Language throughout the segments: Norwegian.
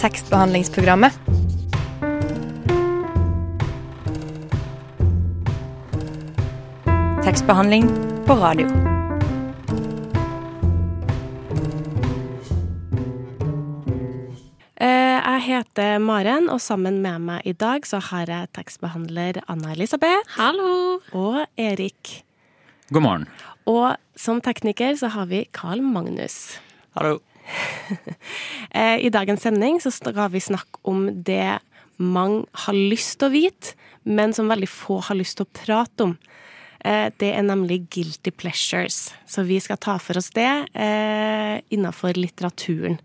tekstbehandlingsprogrammet. Tekstbehandling på radio. Eh, Jeg heter Maren, og sammen med meg i dag så har jeg tekstbehandler Anna Elisabeth. Hallo! Og Erik. God morgen. Og som tekniker så har vi Carl Magnus. Hallo. Eh, I dagens sending så skal vi snakke om det mange har lyst til å vite, men som veldig få har lyst til å prate om. Eh, Det er nemlig guilty pleasures. Så vi skal ta for oss det innafor innenfor litteraturen.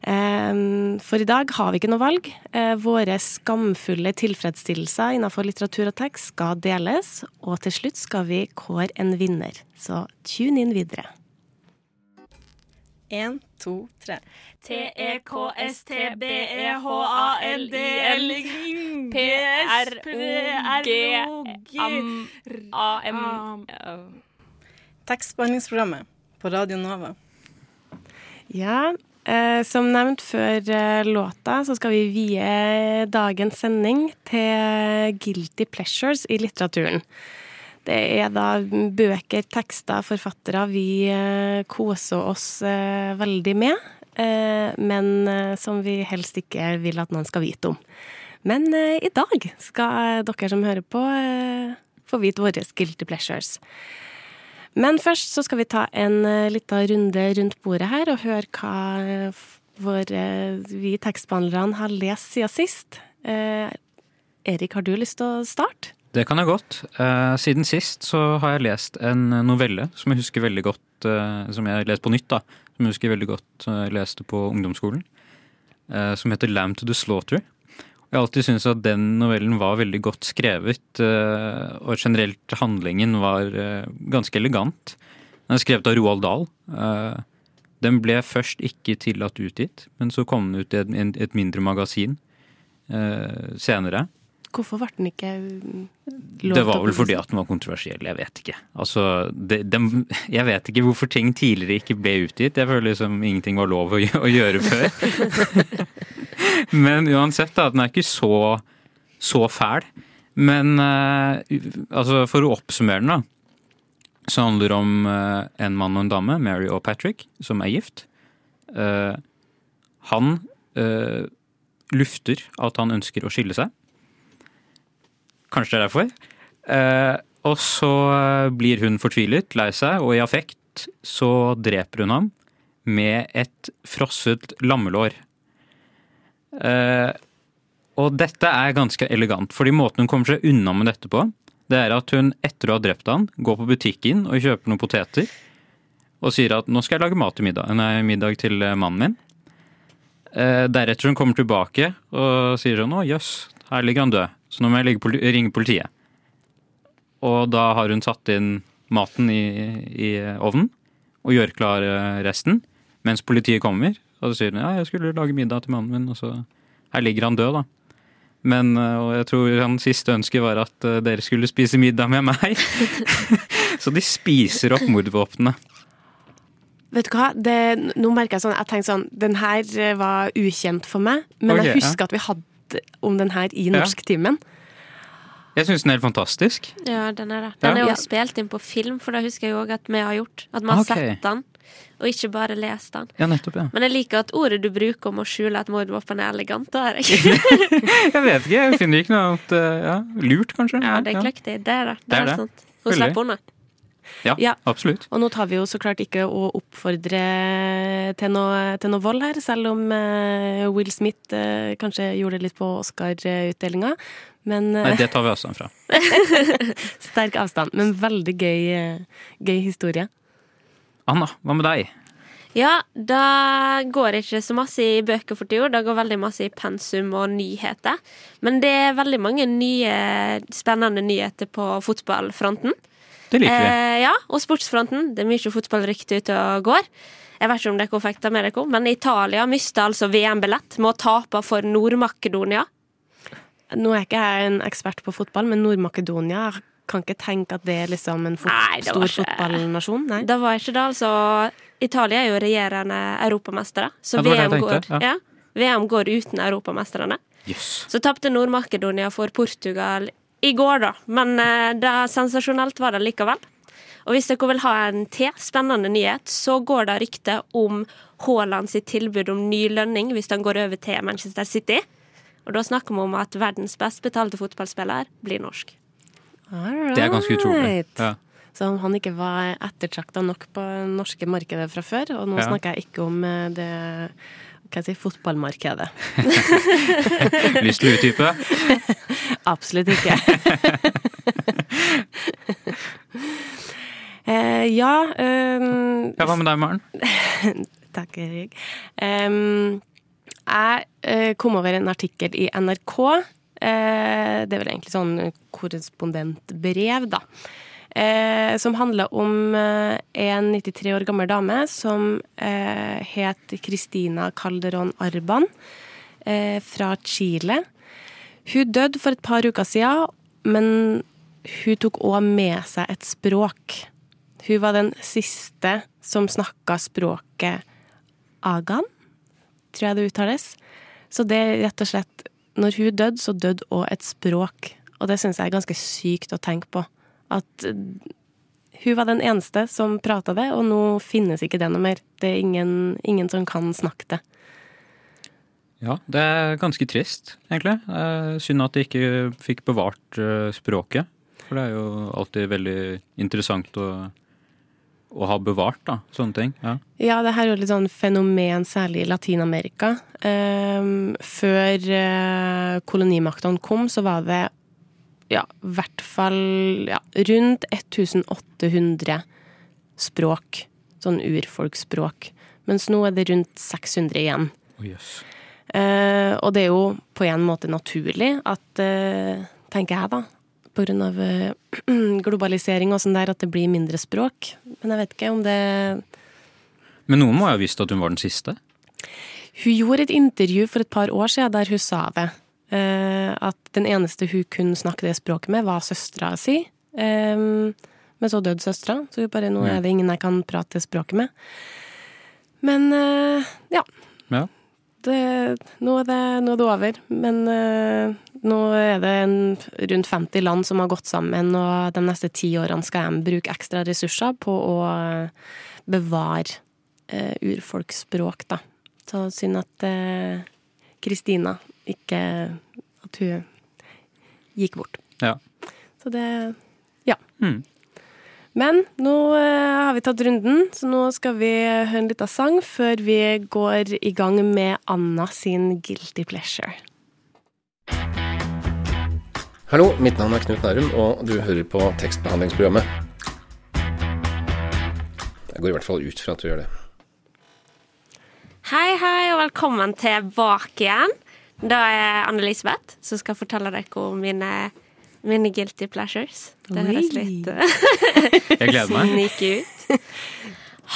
Eh, For i dag har vi ikke noe valg. Eh, Våre skamfulle tilfredsstillelser innenfor litteratur og tekst skal deles, og til slutt skal vi kåre en vinner. Så tune inn videre. Én, to, tre. T-E-K-S-T-B-E-H-A-L-D-L-G-A-M Tekstbehandlingsprogrammet på Radio Nova. Ja, eh, som nevnt før eh, låta, så skal vi vie dagens sending til guilty pleasures i litteraturen. Det er da bøker, tekster, forfattere vi eh, koser oss eh, veldig med, eh, men som vi helst ikke vil at noen skal vite om. Men i dag skal dere som hører på, få vite våre guilty pleasures. Men først så skal vi ta en lita runde rundt bordet her og høre hva våre, vi tekstbehandlerne har lest siden sist. Erik, har du lyst til å starte? Det kan jeg godt. Eh, siden sist så har jeg lest en novelle som jeg husker veldig godt, eh, som jeg har lest på nytt, da. Som jeg husker veldig godt eh, jeg leste på ungdomsskolen. eh, som heter Lamb to the Slaughter. Jeg har alltid syntes at den novellen var veldig godt skrevet, eh, og generelt handlingen var eh, ganske elegant. Den er skrevet av Roald Dahl. Eh, Den ble først ikke tillatt utgitt, men så kom den ut i et, mindre magasin eh, senere. Hvorfor ble den ikke mm, lov Det var vel fordi at den var kontroversiell, jeg vet ikke. Altså, det, de, jeg vet ikke hvorfor ting tidligere ikke ble utgitt. Jeg føler liksom ingenting var lov å, å gjøre før. Men uansett, da, den er ikke så, så fæl. Men eh, altså, for å oppsummere den, da. Så handler det om eh, en mann og en dame, Mary og Patrick, som er gift. Eh, han eh, lufter at han ønsker å skille seg. Kanskje det er derfor. Eh, og så eh, blir hun fortvilet, lei seg, og i affekt så dreper hun ham med et frosset lammelår. Eh, og dette er ganske elegant, fordi måten hun kommer seg unna med dette på, det er at hun etter å ha drept han, går på butikken og kjøper noen poteter. Og sier at nå skal jeg lage mat til middag, nei, middag til mannen min. Eh, deretter hun kommer tilbake og sier sånn å jøss, her ligger han død, så nå må jeg ringe politiet. Og da har hun satt inn maten i, i ovnen og gjør klar eh, resten, mens politiet kommer. Og så sier hun ja, jeg skulle lage middag til mannen min, og så her ligger han død, da. Men eh, og jeg tror hans siste ønske var at eh, dere skulle spise middag med meg. så de spiser opp mordvåpnene. Vet du hva, det, nå merker jeg sånn, jeg tenkte sånn, den her var ukjent for meg, men okay, jeg husker at vi hadde om den her i Ja. norsktimen. Jeg syns den er helt fantastisk. Ja, den er det. Den er Ja. jo spilt inn på film, for det husker jeg òg at vi har gjort. At vi har okay. sett den, og ikke bare lest den. Ja, nettopp, ja. Men jeg liker at ordet du bruker om å skjule at mordvåpen er elegant. Da er jeg. Jeg vet ikke, jeg finner ikke noe annet eh, ja, lurt, kanskje. Ja, det er kløktig. Det er det. Det Det er er det. sant. Hun slipper unna. Ja, Ja. absolutt. Og nå tar vi jo så klart ikke å oppfordre til noe, til noe vold her, selv om eh, Will Smith eh, kanskje gjorde det litt på Oscar-utdelinga. Men eh, Nei, det tar vi avstand fra. sterk avstand. Men veldig gøy, gøy historie. Anna, hva med deg? Ja, da går ikke så masse i bøker for tida. Det går veldig masse i pensum og nyheter. Men det er veldig mange nye, spennende nyheter på fotballfronten. Det liker vi. Eh, ja, og sportsfronten. Det er mye fotballrykte ute og går. Jeg vet ikke om dere fikk det med dere, men Italia mista altså VM-billett med å tape for Nord-Makedonia. Nå er jeg ikke jeg en ekspert på fotball, men Nord-Makedonia kan ikke tenke at det er liksom en fot Nei, det stor ikke- fotballnasjon. Nei. Det var ikke det, altså. Italia er jo regjerende europamestere, så Ja, VM går ja. ja. VM går uten europamesterne. Yes. Så tapte Nord-Makedonia for Portugal i går, da. Men det da sensasjonelt var det likevel. Og hvis dere vil ha en til spennende nyhet, så går det rykte om Haaland sitt tilbud om ny lønning hvis han går over til Manchester City. Og da snakker vi om at verdens best betalte fotballspiller blir norsk. Alright. Det er ganske utrolig. Ja. Så om han ikke var ettertrakta nok på det norske markedet fra før, og nå Ja. snakker jeg ikke om eh, det hva jeg si, fotballmarkedet. Lyst til å utdype? Absolutt ikke. eh, ja um, Hva med deg, Maren? Takk, Erik. Um, jeg eh, kom over en artikkel i NRK. Eh, det er vel egentlig sånn korrespondentbrev, da. Eh, som handler om eh, en 93 år gammel dame som eh, het Christina Calderón Arban eh, fra Chile. Hun døde for et par uker siden, men hun tok òg med seg et språk. Hun var den siste som snakka språket agan, tror jeg det uttales. Så det er rett og slett Når hun døde, så døde òg et språk. Og det syns jeg er ganske sykt å tenke på. At eh, hun var den eneste som prata det, og nå finnes ikke det noe mer. Det er ingen, ingen som kan snakke det. Ja, det er ganske trist, egentlig. Eh, Synd at de ikke fikk bevart eh, språket. For det er jo alltid veldig interessant å, å ha bevart da, sånne ting. Ja. Ja, det her er jo litt sånn fenomen, særlig i Latin-Amerika. Før kolonimaktene kom, så var det ja, i hvert fall ja, rundt 1800 språk. Sånn urfolksspråk. Mens nå er det rundt 600 igjen. Å, jøss. Eh, og det er jo på en måte naturlig at, eh, tenker jeg da, på grunn av eh, globalisering og sånn der, at det blir mindre språk. Men jeg vet ikke om det Men noen må jo ha visst at hun var den siste? Hun gjorde et intervju for et par år siden der hun sa det. Eh, at den eneste hun kunne snakke det språket med, var søstera si. Men så døde søstera, så hun bare nå er det ingen jeg kan prate det språket med. Men eh, ja. Ja. Det, nå, er det, nå er det over. Men eh, nå er det en, rundt 50 land som har gått sammen, og de neste ti årene skal de bruke ekstra ressurser på å bevare urfolksspråk, da. Så synd at Kristina ikke At hun gikk bort. Ja. Så det Ja. Mm. Men nå eh, har vi tatt runden, så nå skal vi høre en liten sang før vi går i gang med Anna sin Guilty Pleasure. Hallo, mitt navn er Knut Nærum, og du hører på tekstbehandlingsprogrammet. Jeg går i hvert fall ut fra at du gjør det. Hei, hei, og velkommen tilbake igjen. Da er Anne-Elisabeth som skal fortelle dere om mine, mine guilty pleasures. Det høres litt eh, Jeg gleder meg. sneaky ut.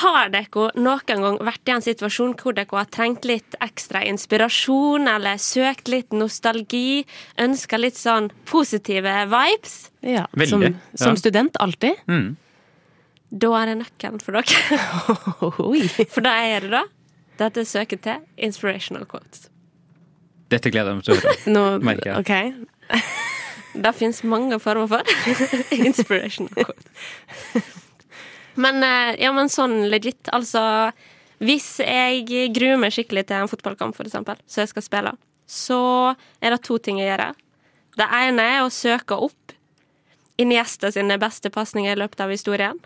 Har dere noen gang vært i en situasjon hvor dere har trengt litt ekstra inspirasjon, eller søkt litt nostalgi, ønska litt sånn positive vibes? Ja, Veldig, Som, ja. som student, alltid. Mm. Da er det nøkkelen for dere. For da er det da dette søker til inspirational quotes. Dette gleder jeg meg til å høre. Nå, Merker jeg. ok. Det fins mange former for inspiration. Men, eh, ja, men sånn legit, altså Hvis jeg gruer meg skikkelig til en fotballkamp, for eksempel, så jeg skal spille, så er det to ting jeg gjør. Det ene er å søke opp Iniesta sine beste pasninger i løpet av historien.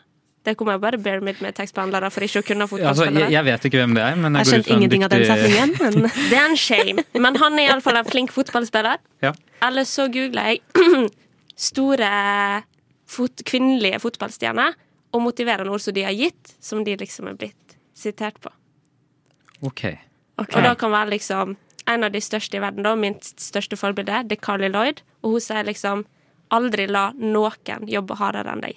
Det kommer jeg bare bear med med tekstbehandlere for ikke å kunne Altså, fotballspillere. jeg, jeg vet ikke hvem det er, men jeg, Jeg går ut fra en av den dyktig- setningen, men Det er en shame. Men han er iallfall en flink fotballspiller. Ja. Eller så googler jeg store fot kvinnelige fotballstjerner og motiverende ord som de har gitt, som de liksom er blitt sitert på. Ok. ok. Og da kan være liksom en av de største i verden, da, minst største forbilde, det er Carly Lloyd. Og hun sier liksom aldri la noen jobbe hardere enn deg.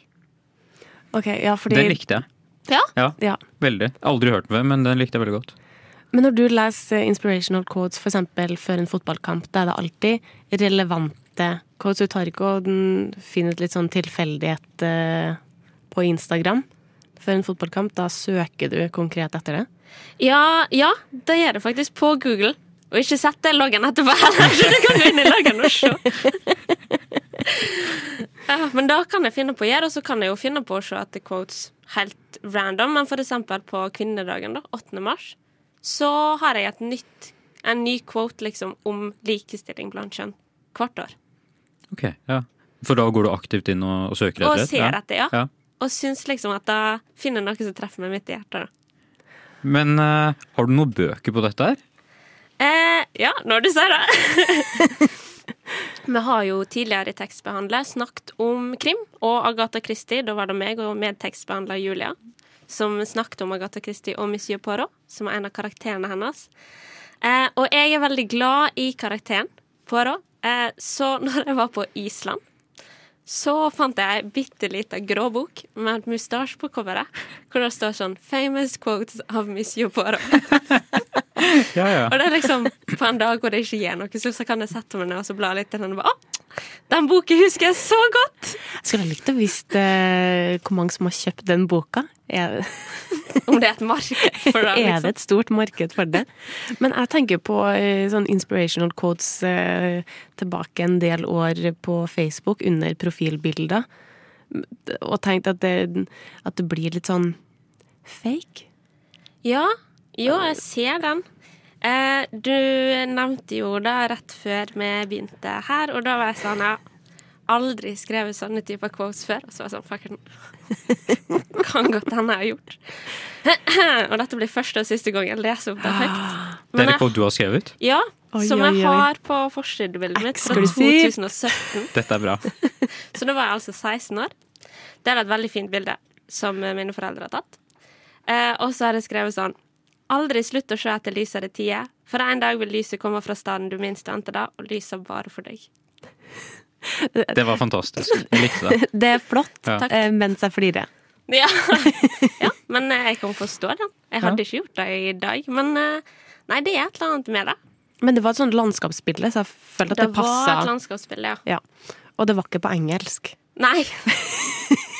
Ok, ja, fordi Den likte jeg. Ja. Ja, ja. veldig. Aldri hørt den, men den likte jeg veldig godt. Men når du leser inspirational quotes for eksempel før en fotballkamp, da er det alltid relevante quotes. Du tar ikke og finner litt sånn tilfeldighet eh, på Instagram før en fotballkamp. Da søker du konkret etter det. Ja, ja, det gjør det faktisk på Google. Og ikke sette loggen etterpå heller, så du kan gå inn i loggen og se. Ja, men da kan jeg finne på å gjøre, og så kan jeg jo finne på å se etter quotes helt random. Men for eksempel på kvinnedagen, da, 8. mars, så har jeg et nytt, en ny quote liksom om likestilling blant kjønn hvert år. Ok, ja. For da går du aktivt inn og, og søker etter det? Og ser etter, ja. Ja. Og syns liksom at da finner noe som treffer meg midt i hjertet. da. Men uh, har du noen bøker på dette her? Eh, ja, når du sier det. Vi har jo tidligere i tekstbehandler snakket om krim og Agatha Christie. Da var det meg og medtekstbehandler Julia som snakket om Agatha Christie og Monsieur Poirot, som er en av karakterene hennes. Eh, og jeg er veldig glad i karakteren Poirot. Eh, så når jeg var på Island, så fant jeg ei bitte lita grå bok med et mustasje på coveret, hvor det står sånn 'Famous quotes of Monsieur Poirot'. Ja, ja. Og det er liksom på en dag hvor det ikke gjør noe, så, så kan jeg sette meg ned og så bla litt i den og bare Å, den boken husker jeg så godt! Jeg skulle likt å visst eh, hvor mange som har kjøpt den boka. Er, Om det er et marked for det. er det Liksom. et stort marked for det? Men jeg tenker på eh, sånn inspirational quotes eh, tilbake en del år på Facebook under profilbilder. Og tenkt at det, at det blir litt sånn fake. Ja, jo, jeg ser den. Eh, du nevnte jo da rett før vi begynte her, og da var jeg sånn Ja, aldri skrevet sånne typer quotes før. Og så var jeg sånn Fucken. Kan godt hende jeg har gjort. og dette blir første og siste gang jeg leser opp det høyt. Det er det et quote du har skrevet? Ja, Oi, som jeg oi. har på forsidebildet mitt fra 2017. Dette er bra. Så da var jeg altså 16 år. Det er et veldig fint bilde som mine foreldre har tatt. Eh, og så har jeg skrevet sånn Aldri slutt å se etter lysere tider, for en dag vil lyset komme fra staden du minst venter det, og lyset bare for deg. Det var fantastisk. Jeg likte det. Det er flott, Ja. eh, mens jeg flirer. Ja. ja, men eh, jeg kan forstå den. Jeg hadde ikke gjort det i dag, men eh, nei, det er et eller annet med det. Men det var et sånt landskapsbilde, så jeg følte at Det det, var et passa. landskapsbilde, ja. Ja. Og det var ikke på engelsk. Nei.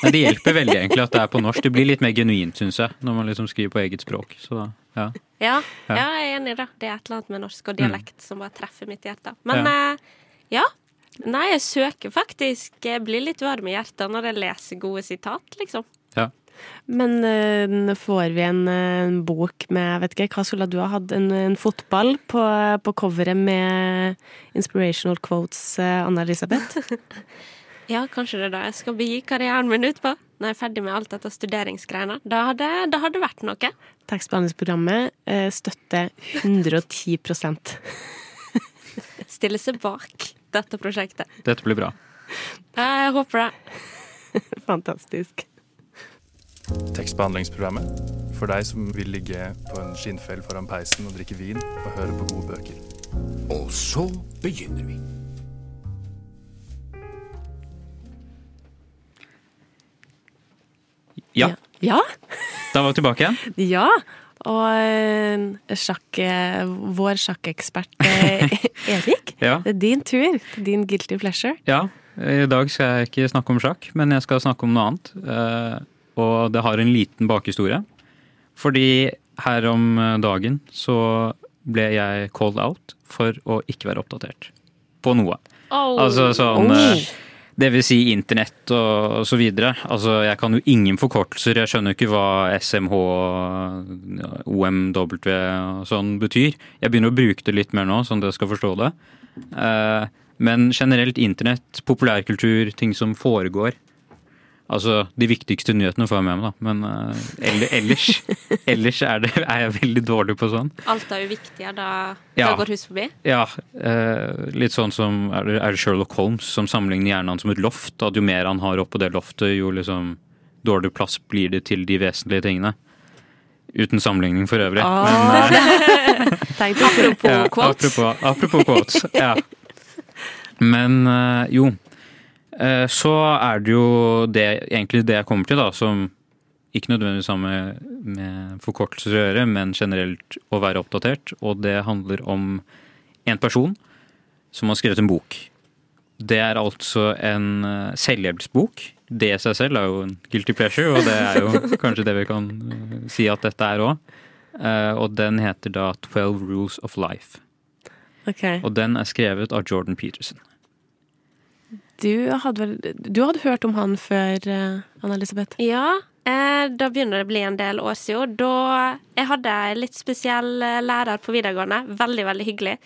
Nei, det hjelper veldig egentlig at det er på norsk. Det blir litt mer genuint, syns jeg, når man liksom skriver på eget språk. Så ja. Ja, Ja. ja, jeg er enig i det. Det er et eller annet med norsk og dialekt som bare treffer mitt hjerte. Men ja. ja. Nei, jeg søker faktisk Jeg blir litt varm i hjertet når jeg leser gode sitat, liksom. ja. Men uh, får vi en, eh, en bok med vet ikke, Hva skulle du ha hatt? En, en fotball på, på coveret med inspirational quotes, uh, Anna-Elisabeth? Ja, kanskje det er det jeg skal begi karrieren min ut på. Når jeg er ferdig med alt dette studeringsgreiene. Da har det vært noe. Tekstbehandlingsprogrammet eh, støtter 110 Stille seg bak dette prosjektet. Dette blir bra. Jeg håper det. Fantastisk. Tekstbehandlingsprogrammet. For deg som vil ligge på en skinnfell foran peisen og drikke vin og høre på gode bøker. Og så begynner vi. Ja, Ja. da var vi tilbake igjen. ja. Og eh, sjakk, eh, vår sjakkekspert eh, Erik, Ja. det er din tur. Er din guilty pleasure. ja. I dag skal jeg ikke snakke om sjakk, men jeg skal snakke om noe annet. Og det har en liten bakhistorie. Fordi her om dagen så ble jeg called out for å ikke være oppdatert på noe. Oh. Altså sånn Oh. Det vil si internett og, og så videre. Altså, jeg kan jo ingen forkortelser. Jeg skjønner ikke hva SMH, OMW og sånn betyr. Jeg begynner å bruke det litt mer nå, sånn at jeg skal forstå det. Eh, Men generelt internett, populærkultur, ting som foregår. Altså, De viktigste nyhetene får jeg med meg, da. Men uh, eller, ellers, ellers er, det, er jeg veldig dårlig på sånn. Alt er jo viktig, da, Ja. da går hus forbi. Ja, Uh, litt sånn som er det, er det Sherlock Holmes som sammenligner hjernen hans som et loft. At jo mer han har oppå det loftet, jo liksom dårligere plass blir det til de vesentlige tingene. Uten sammenligning for øvrig. Oh. Men, uh, apropos quotes. Ja. Apropos, apropos quotes. Ja. Men jo. Eh, så er det jo det, egentlig det jeg kommer til, da, som ikke nødvendigvis har med, med forkortelser å gjøre, men generelt å være oppdatert. Og det handler om en person som har skrevet en bok. Det er altså en eh, selvhjelpsbok. Det i seg selv er jo en guilty pleasure, og det er jo kanskje det vi kan eh, si at dette er òg. Og den heter da 'Twelve Rules of Life'. Okay. Og den er skrevet av Jordan Peterson. Du hadde vel Du hadde hørt om han før, eh, Anna-Elisabeth? Ja, eh, da begynner det å bli en del år siden. Da jeg hadde en litt spesiell eh, lærer på videregående. Veldig, veldig hyggelig.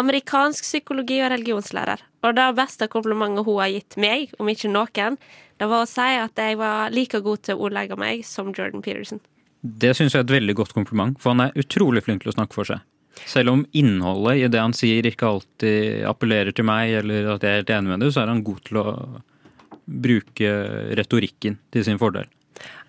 Amerikansk psykologi og religionslærer. Og det beste komplimentet hun har gitt meg, om ikke noen, det var å si at jeg var like god til å ordlegge meg som Jordan Peterson. Det syns jeg er et veldig godt kompliment, for han er utrolig flink til å snakke for seg. Selv om innholdet i det han sier ikke alltid appellerer til meg, eller at jeg er helt enig med det, så er han god til å bruke retorikken til sin fordel.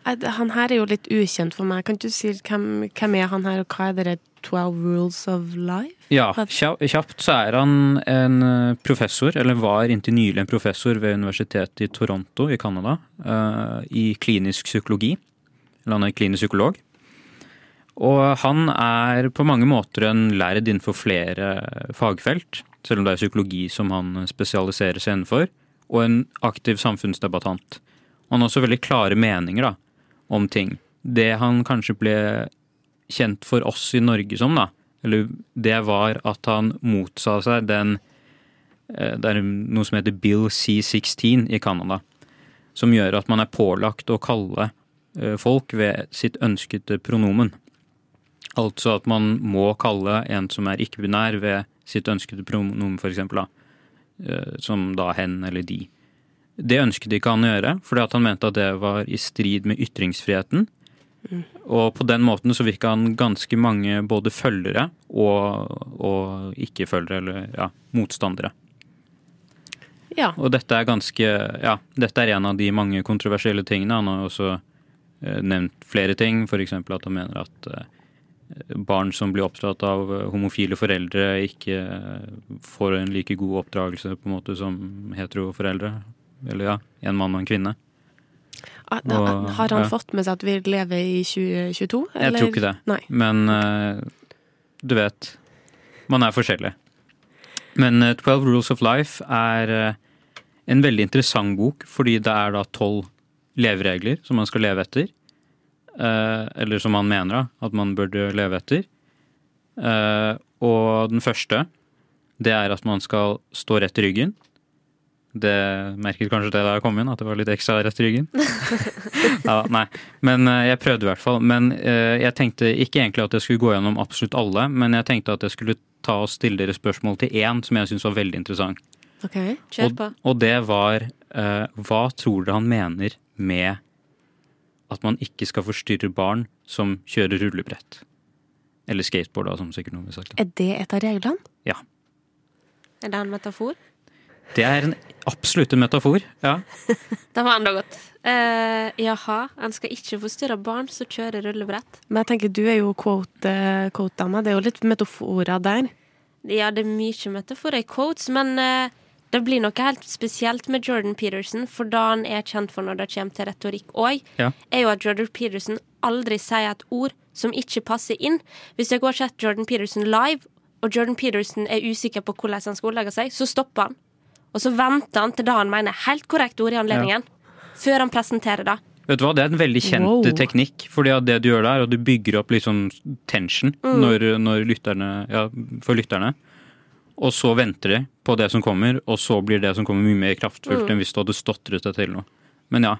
Han her er jo litt ukjent for meg. Kan du si hvem, hvem er han her, og hva er det 12 rules of life? Ja, kjapt så er han en eh, professor, eller var inntil nylig en professor ved universitetet i Toronto i Canada, eh, i klinisk psykologi. Eller han er klinisk psykolog. Og han er på mange måter en lærd innenfor flere fagfelt, selv om det er psykologi som han spesialiserer seg innenfor, og en aktiv samfunnsdebattant. Han har også veldig klare meninger da, om ting. Det han kanskje ble kjent for oss i Norge som, da, eller det var at han motsa seg den eh, Det er noe som heter Bill C16 i Canada, som gjør at man er pålagt å kalle eh, folk ved sitt ønskede pronomen. Altså at man må kalle en som er ikke-binær ved sitt ønskede pronomen, f.eks. Eh, Som da hen eller de. Det ønsket ikke han å gjøre, fordi at han mente at det var i strid med ytringsfriheten. Og på den måten så fikk han ganske mange både følgere og, og ikke-følgere, eller ja, motstandere. Ja. Og dette er ganske Ja, dette er en av de mange kontroversielle tingene. Han har også eh, nevnt flere ting, f.eks. at han mener at eh, barn som blir oppdratt av eh, homofile foreldre, ikke eh, får en like god oppdragelse på en måte som heteroforeldre. Eller ja, en mann og en kvinne. Ah, Og- Har han ja. fått med seg at vi lever i 2022? Jeg tror ikke det. Nei. Men eh, du vet, man er forskjellig. Men eh, 12 Rules of Life er en veldig interessant bok, fordi det er da tolv leveregler som man skal leve etter. Eh, eller som han mener da, at man burde leve etter. Eh, og den første, det er at man skal stå rett i ryggen. Det merket kanskje det da jeg kom inn, at det var litt ekstra rett i ryggen. ja, nei, men eh, jeg prøvde i hvert fall. Men jeg tenkte ikke egentlig at jeg skulle gå gjennom absolutt alle, men jeg tenkte at jeg skulle ta og stille dere spørsmål til én som jeg syns var veldig interessant. Ok. Kjør Og, på. og det var eh, hva tror dere han mener med at man ikke skal forstyrre barn som kjører rullebrett? Eller skateboard, da, som sikkert noen vil sagt. Er det et av reglene? Ja. Er det en metafor? Det er en absolutt en metafor. Ja. Det var enda godt. Uh, jaha, en skal ikke forstyrre barn som kjører rullebrett. Men jeg tenker, du er jo quote, eh, quote-dama. Det er jo litt metaforer der. Ja, det er mye metaforer i quotes, men eh, det blir noe helt spesielt med Jordan Peterson, for det han er kjent for når det kommer til retorikk òg, Ja. er jo at Jordan Peterson aldri sier et ord som ikke passer inn. Hvis jeg har sett Jordan Peterson live, og Jordan Peterson er usikker på hvordan han skal ordlegge seg, så stopper han. Og så venter han til det han mener er helt korrekt ord i anledningen, før han presenterer det. Vet du hva, Det er en veldig kjent Wow. teknikk. fordi at det du gjør der, og du bygger opp litt sånn tension når, når lytterne, ja, for lytterne. Og så venter de på det som kommer, og så blir det som kommer mye mer kraftfullt enn hvis du hadde stotret det til noe. Men ja.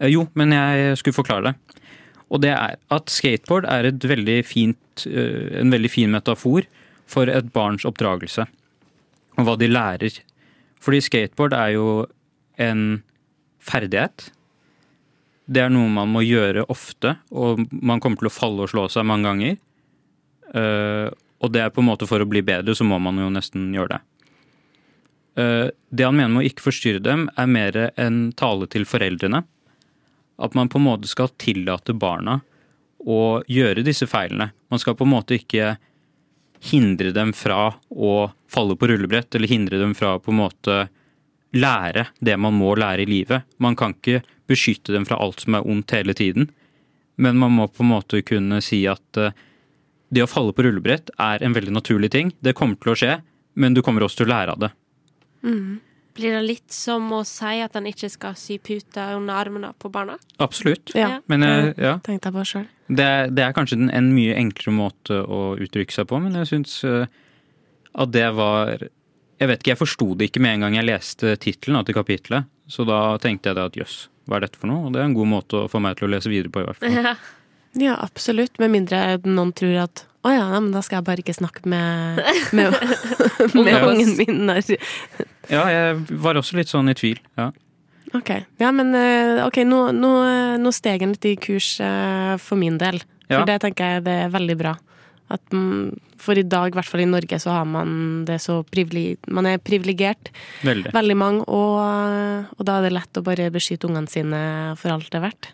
Eh, Jo, men jeg skulle forklare det. Og det er at skateboard er et veldig fint, eh, en veldig fin metafor for et barns oppdragelse. Og hva de lærer. Fordi skateboard er jo en ferdighet. Det er noe man må gjøre ofte, og man kommer til å falle og slå seg mange ganger. Og det er på en måte for å bli bedre, så må man jo nesten gjøre det. Eh, det han mener med å ikke forstyrre dem, er mer en tale til foreldrene. At man på en måte skal tillate barna å gjøre disse feilene. Man skal på en måte ikke hindre dem fra å falle på rullebrett, eller hindre dem fra å på en måte lære det man må lære i livet. Man kan ikke beskytte dem fra alt som er ondt hele tiden, men man må på en måte kunne si at eh, det å falle på rullebrett er en veldig naturlig ting. Det kommer til å skje, men du kommer også til å lære av det. Blir det litt som å si at han ikke skal sy puter under armene på barna? Absolutt. Ja, Men eh, ja, tenkte jeg på sjøl. det, er- det er kanskje den- en mye enklere måte å uttrykke seg på, men jeg syns at det var Jeg vet ikke, jeg forsto det ikke med en gang jeg leste tittelen til kapitlet, Så da tenkte jeg det at jøss, hva er dette for noe? Og det er en god måte å få meg til å lese videre på, i hvert fall. Ja. Ja, absolutt. Med mindre noen tror at å ja, nei, men da skal jeg bare ikke snakke med, med, med Ja. ungen min når Ja, jeg var også litt sånn i tvil. Ja. Ok, ja, men eh, ok, nå, nå, nå steg en litt i kurs eh, for min del. Ja. For det tenker jeg det er veldig bra. At, for i dag, i hvert fall i Norge, så har man det så privile- Man er privilegert, Veldig. veldig mange, og, og da er det lett å bare beskytte ungene sine for alt det er verdt.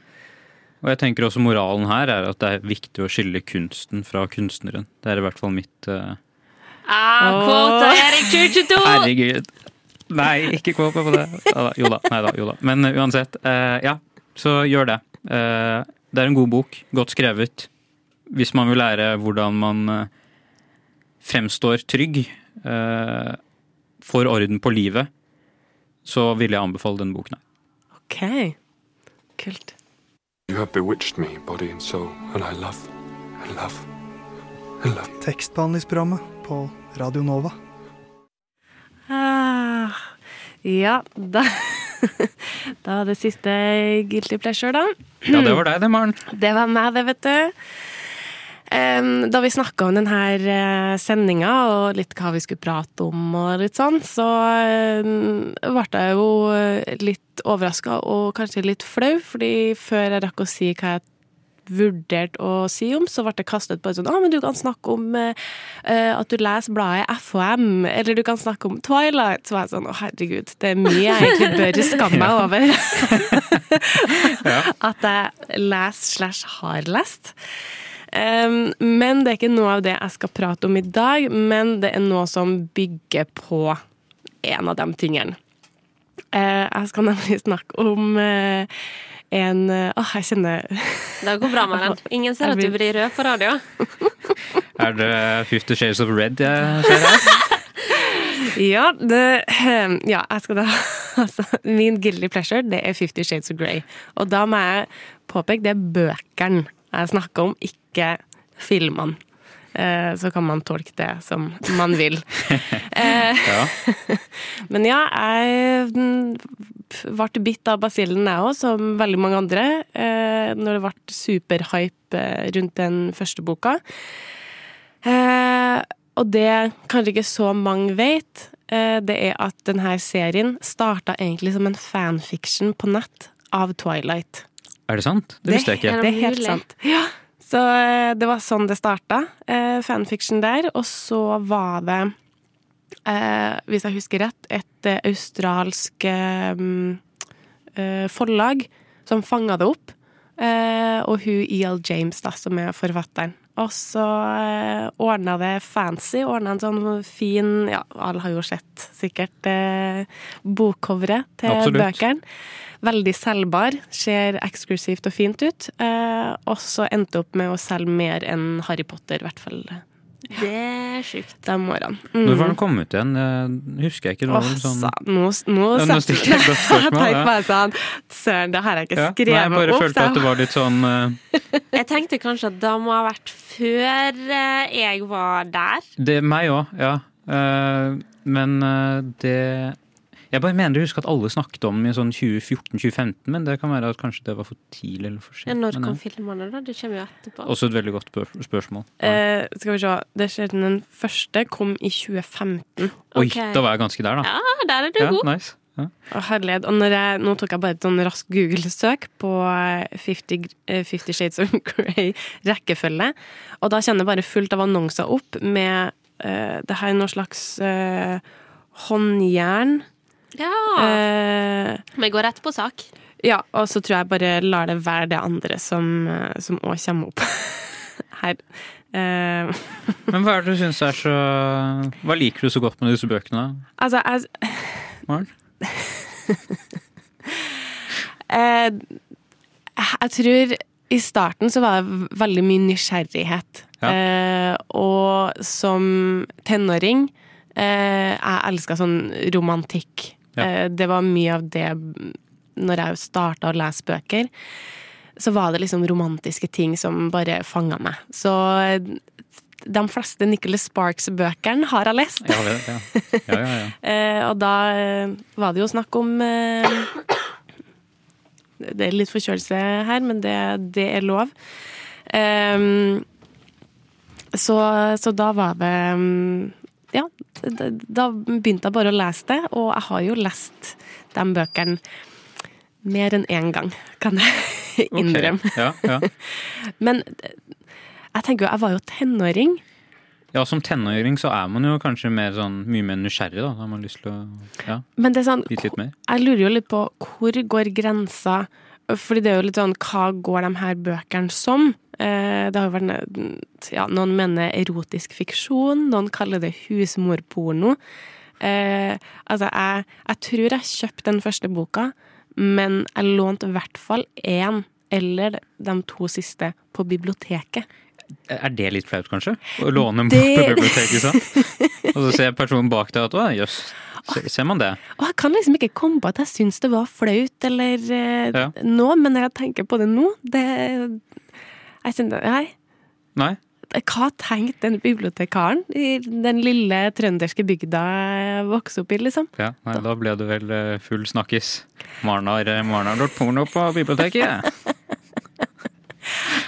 Og jeg tenker også moralen her er at det er viktig å skille kunsten fra kunstneren. Det er i hvert fall mitt uh... Ah, 2022! Herregud. Nei, ikke kåpe på det. Jo da. Nei da, jo da. Men eh, uansett, eh, ja. Så gjør det. Eh, det er en god bok. Godt skrevet. Hvis man vil lære hvordan man eh, fremstår trygg, eh, får orden på livet, så vil jeg anbefale denne boken. her. Ok, kult. You have bewitched me, body and soul, and I love, I love, I love. Tekstbehandlingsprogrammet på Radio Nova. Ah, ja, da Da var det siste Guilty Pleasure, da. Ja, det var deg det, Maren. Det var meg, det, vet du. Da vi snakka om denne sendinga og litt hva vi skulle prate om, og litt sånn, så ble jeg jo litt overraska og kanskje litt flau, fordi før jeg rakk å si hva jeg vurderte å si om, så ble det kastet på et sånn ah, men du kan snakke om eh, eh, at du leser bladet FHM, eller du kan snakke om Twilight. Så var jeg sånn Å, herregud, det er mye jeg egentlig bør skamme meg over. At jeg leser slash har lest. Um, men det er ikke noe av det jeg skal prate om i dag, men det er noe som bygger på en av de tingene. Eh, jeg skal nemlig snakke om eh, en eh, Åh, jeg kjenner Det går bra, Maren. Ingen ser at du blir rød på radio. Er det Fifty Shades of Red jeg ser her? Ja, det, ehm, ja, jeg skal da altså, Min guilty pleasure, det er Fifty Shades of Grey. Og da må jeg påpeke det er bøkene jeg snakker om, ikke filmene. Eh, Så kan man tolke det som man vil. Eh, Ja. Men ja, jeg ble bitt av basillen, jeg òg, som veldig mange andre, eh, når det ble superhype rundt den første boka. Og det kanskje ikke så mange vet, det er at denne serien starta egentlig som en fanfiction på nett av Twilight. Er det sant? Det visste jeg ikke. Det er helt sant. Ja. Så eh, det var sånn det starta, eh, fanfiction der. Og så var det, eh, hvis jeg husker rett, et australsk eh, eh, forlag som fanga det opp. Eh, og hun E.L. James, da, som er forfatteren. Og så eh, ordna det fancy. Ordna en sånn fin Ja, alle har jo sett sikkert eh, bokcoveret til Absolutt. bøkene. Veldig selgbar. Ser eksklusivt og fint ut. Eh, og så endte opp med å selge mer enn Harry Potter, i hvert fall Det er sjukt. de årene. Når var den kommet igjen? Husker jeg ikke. Noe, Åh, sånn... nå, nå, Ja, nå stilte jeg et godt spørsmål, Jeg tenkte ja. sånn Søren, det har jeg ikke Ja, skrevet jeg bare opp. følte at det var litt sånn uh... Jeg tenkte kanskje at det må ha vært før eh, jeg var der. Det er meg òg, ja. Uh, men uh, det Jeg bare mener å huske at alle snakket om i sånn 2014-2015, men det kan være at kanskje det var for tidlig eller for Ja, sent. når Men, kom eh, filmene, da? Det kommer jo etterpå. også et veldig godt spør spørsmål. Eh, skal vi se. Det skjedde Den første kom i 2015. Oi, da var jeg ganske der, da. Ja, der er du Ja, god. nice. Ja. Herlighet. Og når jeg, nå tok jeg bare et sånn raskt Google-søk på Fifty 50, eh, 50 Shades of Grey rekkefølge, og da kjenner jeg bare fullt av annonser opp med uh, det her er noe slags uh, håndjern. Ja. Eh, Vi går rett på sak. ja, og så tror jeg bare lar det være det andre som eh, som òg kommer opp her. Eh, Men hva er det du syns er så Hva liker du så godt med disse bøkene? altså, jeg Maren? Eh, jeg tror i starten så var det veldig mye nysgjerrighet. Ja. Eh, og som tenåring eh, Jeg elska sånn romantikk. Ja. Eh, det var mye av det når jeg starta å lese bøker. Så var det liksom romantiske ting som bare fanga meg. Så de fleste Nicholas Sparks-bøkene har jeg lest. Ja, ja. ja, ja, ja. Eh, og da eh, var det jo snakk om eh, Det er litt forkjølelse her, men det, det er lov. Eh, så, så da var det mm, Ja, da, begynte jeg bare å lese det, og jeg har jo lest de bøkene mer enn én gang, kan jeg innrømme. innrømme. Ja, ja. Men jeg tenker jo, jeg var jo tenåring. ja, som tenåring så er man jo kanskje mer sånn, mye mer nysgjerrig, da. Da har man lyst til å ja, Men det er sånn, vite litt mer. Jeg lurer jo litt på hvor går grensa Fordi det er jo litt sånn Hva går de her bøkene som? Eh, det har jo vært ja, Noen mener erotisk fiksjon, noen kaller det husmorporno. Eh, altså, jeg, jeg tror jeg kjøpte den første boka, men jeg lånte i hvert fall én eller de to siste på biblioteket. Er det litt flaut, kanskje? Å låne en bok på biblioteket, sant? Og så ser personen bak deg at å, jøss, se- ser man det? Og jeg kan liksom ikke komme på at jeg syns det var flaut eller eh, Ja. nå, men når jeg tenker på det nå, det Jeg kjenner Nei. Nei? Hva tenkte den bibliotekaren i den lille trønderske bygda jeg vokste opp i, liksom? Ja, nei, da ble det vel eh, full snakkis. Maren har, lort Maren har porno på biblioteket.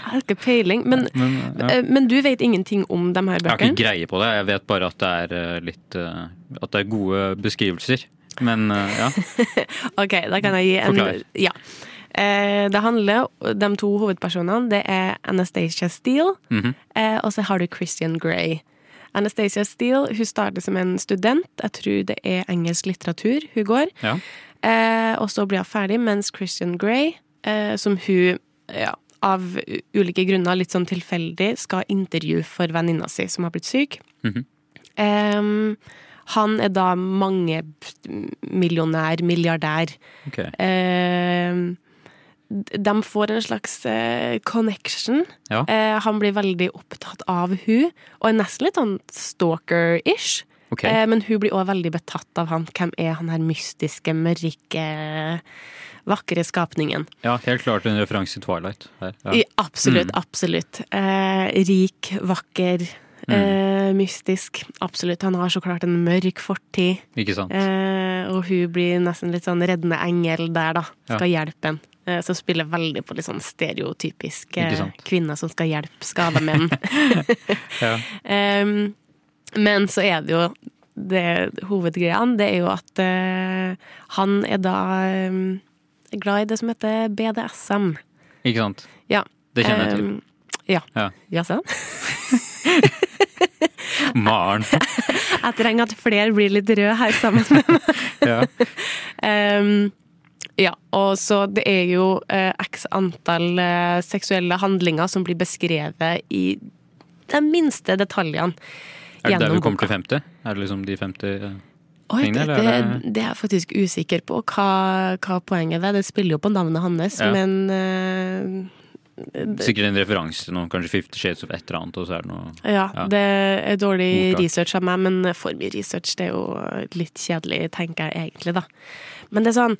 Har ikke peiling. Men, Men, ja. eh, men du vet ingenting om de her Jeg har ikke greie på det. Jeg vet bare at det er eh, litt eh, At det er gode beskrivelser. Men ja. Ok, da kan jeg gi en Forklar. Ja. Det handler De to hovedpersonene det er Anastacia Steele, mm -hmm. og så har du Christian Grey. Anastacia Steele hun starter som en student. Jeg tror det er engelsk litteratur hun går. ja. Eh, og så blir hun ferdig, mens Christian Grey, eh, som hun ja, av ulike grunner, litt sånn tilfeldig, skal intervjue for venninna si som har blitt syk. Mhm. Em, han er da mangemillionær, milliardær. Ok. Em, de får en slags eh, connection. Ja. Eh, han blir veldig opptatt av hun, og er nesten litt sånn stalker-ish. Okay. Eh, men hun blir òg veldig betatt av han. Hvem er han her mystiske, mørke, vakre skapningen? Ja, helt klart en referanse til Twilight. Her. Ja. Absolutt, Mm. absolutt. Eh, rik, vakker, Mm. eh, mystisk. Absolutt. Han har så klart en mørk fortid. Ikke sant? Eh, og hun blir nesten litt sånn reddende engel der, da. Skal hjelpe en, som så spiller veldig på litt sånn stereotypisk eh, sant. kvinne som skal hjelpe skada menn. Ja. Em, men så er det jo det hovedgreiene, det er jo at uh, han er da em, glad i det som heter BDSM. Ikke sant? Ja. Det kjenner jeg til. Um, ja. Ja. Ja, sånn. Maren. Jeg trenger at flere blir litt røde her sammen med meg. Ja. Um, ja, og så det er jo eh, x antall eh, seksuelle handlinger som blir beskrevet i de minste detaljene. Er det der vi kommer boka. til 50? Er det liksom de 50 eh, Oi, det, det, det det er jeg faktisk usikker på hva, hva poenget er. Det spiller jo på navnet hans, Ja. men eh, Sikkert en referanse til noe, kanskje Fifty Shades of et eller annet, og så er det noe ja, Ja. det er dårlig Oklart. research av meg, men for mye research det er jo litt kjedelig, tenker jeg egentlig, da. Men det er sånn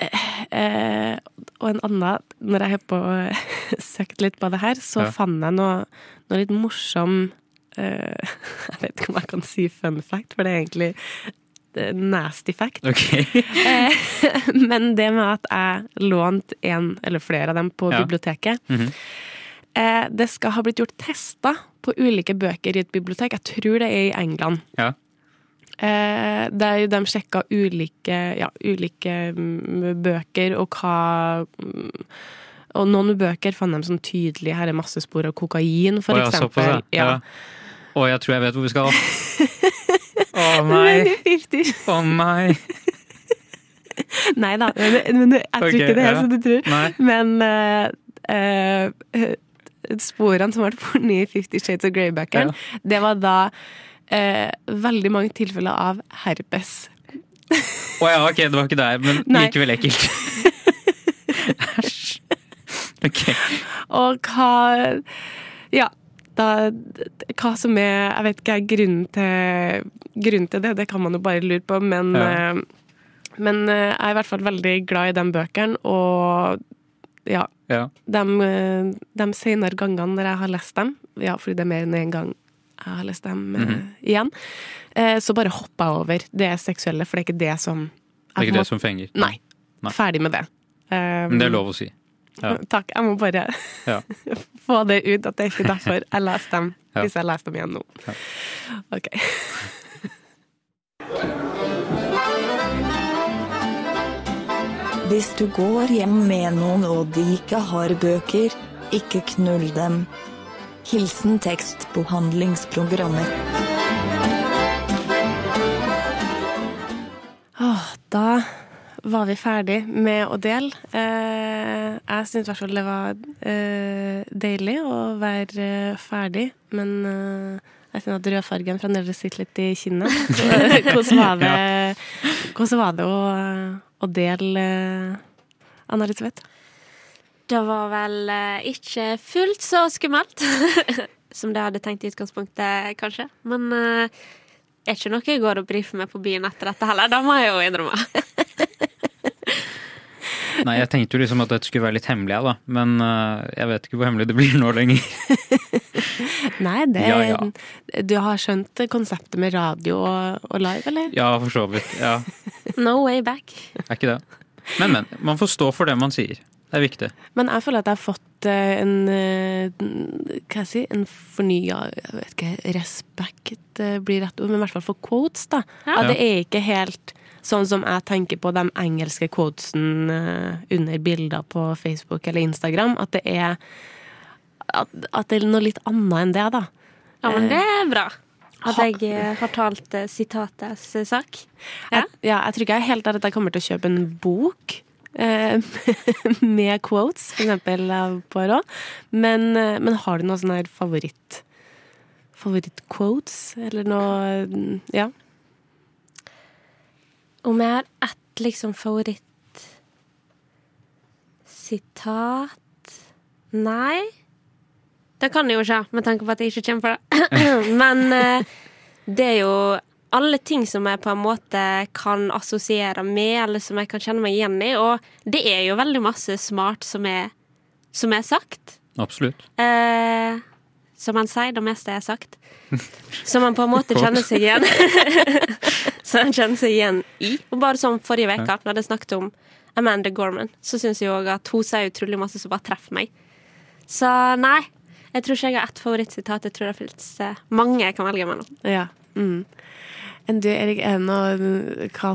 eh, eh, Og en annen, når jeg har på søkt litt på det her, så Ja. fant jeg noe, noe litt morsom eh, Jeg vet ikke om jeg kan si fun fact, for det er egentlig det nasty fact. Ok. Eh, Men det med at jeg lånte en eller flere av dem på Ja. biblioteket mm -hmm. Det skal ha blitt gjort tester på ulike bøker i et bibliotek. Jeg tror det er i England. Ja. Eh, der de sjekka ulike, ja, ulike mm, bøker og hva mm, Og noen bøker fant de sånn tydelig her er masse spor av kokain, for oh, eksempel. ja. ja. Og jeg tror jeg vet hvor vi skal. Å oh, nei! Å oh, nei! Nei da, men, men jeg tror okay, ikke det er ja. som du tror. Nei. Men uh, uh, sporene som ble funnet i Fifty Shades of Grey-bøkene, det var da uh, veldig mange tilfeller av herpes. Å ja, ok, det var ikke der, men Nei. likevel ekkelt. Æsj. Ok. Og hva Ja, da Hva som er Jeg vet ikke grunnen til, grunnen til det, det kan man jo bare lure på, men Ja. eh, Men eh, jeg er i hvert fall veldig glad i de bøkene, og ja. Ja. De, eh, de senere gangene når jeg har lest dem, ja, fordi det er mer enn én gang jeg har lest dem mm -hmm. igjen. Så bare hopper jeg over det seksuelle, for det er ikke det som Det er ikke det som fenger. Nei. Nei. Ferdig med det. Um, Men det er lov å si. Ja. Takk. Jeg må bare Ja. få det ut at det er ikke derfor jeg leser dem, Ja. hvis jeg leser dem igjen nå. Ja. Ok. Hvis du går hjem med noen og de ikke har bøker, ikke knull dem. Hilsen tekstbehandlingsprogrammer. Åh, da var vi ferdig med å dele. Eh, jeg syns i hvert fall det var eh, deilig å være eh, ferdig, men eh, jeg kjenner at rødfargen fremdeles sitter litt i kinnet. hvordan var det, hvordan var det å, å dele eh, Anna Elisabeth? Det var vel eh, ikke fullt så skummelt som det jeg hadde tenkt i utgangspunktet, kanskje. Men eh, er ikke noe jeg går og brifer med på byen etter dette heller. Det må jeg jo innrømme. Nei, jeg tenkte jo liksom at dette skulle være litt hemmelig, da. Men uh, jeg vet ikke hvor hemmelig det blir nå lenger. Nei, det Ja, ja. Du har skjønt konseptet med radio og, og live, eller? Ja, for så vidt. Ja, No way back. er ikke det. Men, men. Man får stå for det man sier. Det er viktig. Men jeg føler at jeg har fått eh, en eh, Hva jeg si, en fornya jeg vet ikke, respekt blir rett ord, men i hvert fall for quotes, da. Ja. At det er ikke helt sånn som jeg tenker på de engelske quotesen eh, under bilder på Facebook eller Instagram. At det er at, at det er noe litt annet enn det, da. Ja, men det er bra. At jeg eh, har talt eh, sitatets eh, sak. Ja. Jeg, ja, jeg tror ikke jeg er helt der at jeg kommer til å kjøpe en bok eh, med quotes, for eksempel av Poirot. Men, eh, men har du noe sånn her favoritt Favorittquotes, eller noe Ja. Om jeg har ett liksom favorittsitat Nei. Det kan jeg jo ikke, med tanke på at jeg ikke kommer på det. Men eh, det er jo alle ting som jeg på en måte kan assosiere med, eller som jeg kan kjenne meg igjen i. Og det er jo veldig masse smart som er, som er sagt. Absolutt. Eh, som han sier, det meste er sagt. Som han på en måte kjenner seg igjen Som han kjenner seg igjen i. Og bare som forrige uke, når jeg snakket om Amanda Gorman, så syns jeg òg at hun sier utrolig masse som bare treffer meg. Så nei, jeg tror ikke jeg har ett favorittsitat. Jeg tror det finnes eh, mange jeg kan velge mellom. ja. Mm. Enn du, Erik, er noe hva,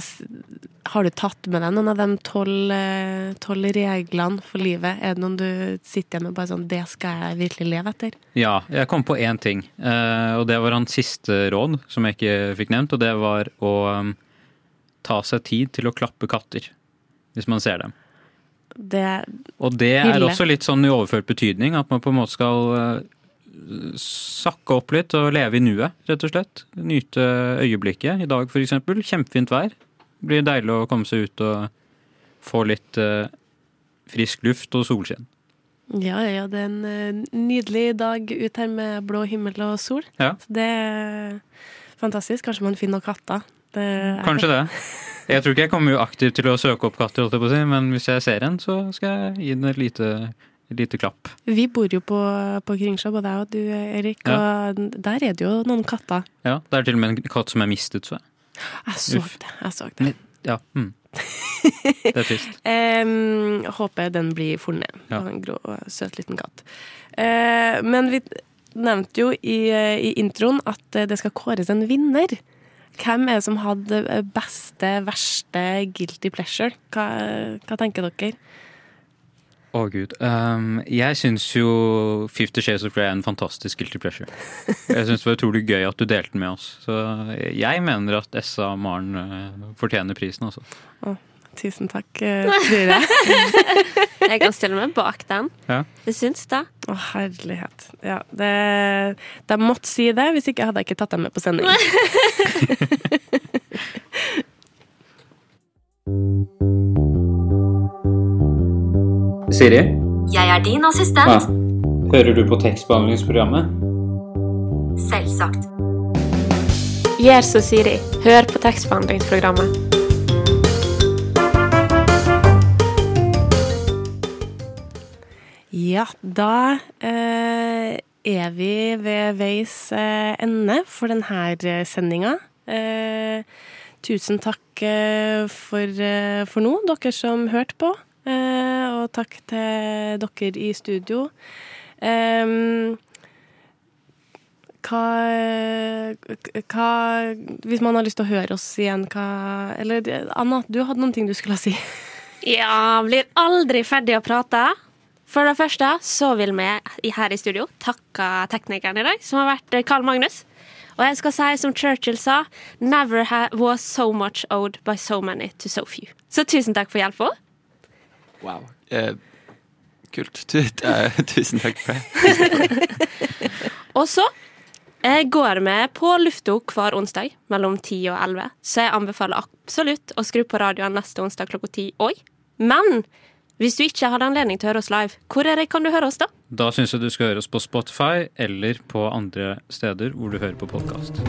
Har du tatt med deg noen av de tolv eh, reglene for livet? Er det noen du sitter med bare sånn Det skal jeg virkelig leve etter? Ja, jeg kom på én ting. eh, Og det var hans siste råd, som jeg ikke fikk nevnt. Og det var å um, ta seg tid til å klappe katter. Hvis man ser dem. Det Og det er Hylle. også litt sånn i overført betydning, at man på en måte skal eh, sakke opp litt og leve i nuet, rett og slett. Nyte øyeblikket. I dag eksempel. Kjempefint vær. Blir deilig å komme seg ut og få litt eh, frisk luft og solskinn. Ja, ja, det er en eh, nydelig dag ut her med blå himmel og sol. Ja. Så det er fantastisk. Kanskje man finner noen katter. Det er- Kanskje det. Jeg tror ikke jeg kommer jo aktivt til å søke opp katter, men hvis jeg ser en, så skal jeg gi den et lite, lite klapp. Vi bor jo på, på Kringsjå, både jeg og du, Erik, og der er det jo noen katter. Ja, Det er til og med en katt som er mistet, så jeg. Jeg så Uff. det. jeg så det. Ja. Mm. Det er trist. um, håper den blir funnet. Ja. En grå, søt liten katt. Uh, men vi nevnte jo i, i introen at eh, det skal kåres en vinner. Hvem er det som hadde eh, beste, verste guilty pleasure? Hva, hva tenker dere? Å gud. Um, jeg syns jo Fifty Shades of Grey er en fantastisk guilty pleasure. Jeg syns det var utrolig gøy at du delte den med oss. Så jeg mener at Essa og Maren eh, fortjener prisen, altså. Tusen takk, eh, jeg. Jeg kan stille meg bak den. Ja. Jeg syns det. Å, herlighet. Ja, det, de måtte si det, hvis ikke hadde jeg ikke tatt dem med på sending. Siri? Jeg er din assistent. Hører du på tekstbehandlingsprogrammet? Selvsagt. Gjør som Siri. Hør på tekstbehandlingsprogrammet. Ja, da eh, er vi ved veis eh, ende for denne sendinga. Eh, tusen takk eh, for, eh, for nå, dere som hørte på. Eh, og takk til dere i studio. Hva, hva Hvis man har lyst til å høre oss igjen, hva Eller Anna, du hadde noen ting du skulle si. Ja, blir aldri ferdig å prate. For det første så vil vi her i studio takke teknikeren i dag, som har vært Carl Magnus. Og jeg skal si som Churchill sa, 'Never was so much owed by so many to so few'. Så tusen takk for hjelpa. Wow. Eh, kult. Tu, eh, tusen takk for det. Og så jeg går vi på lufta hver onsdag mellom 10 og 11, så jeg anbefaler absolutt å skru på radioen neste onsdag klokka 10 òg. Men hvis du ikke hadde anledning til å høre oss live, hvor er det kan du høre oss da? Da syns jeg du skal høre oss på Spotify eller på andre steder hvor du hører på podkast.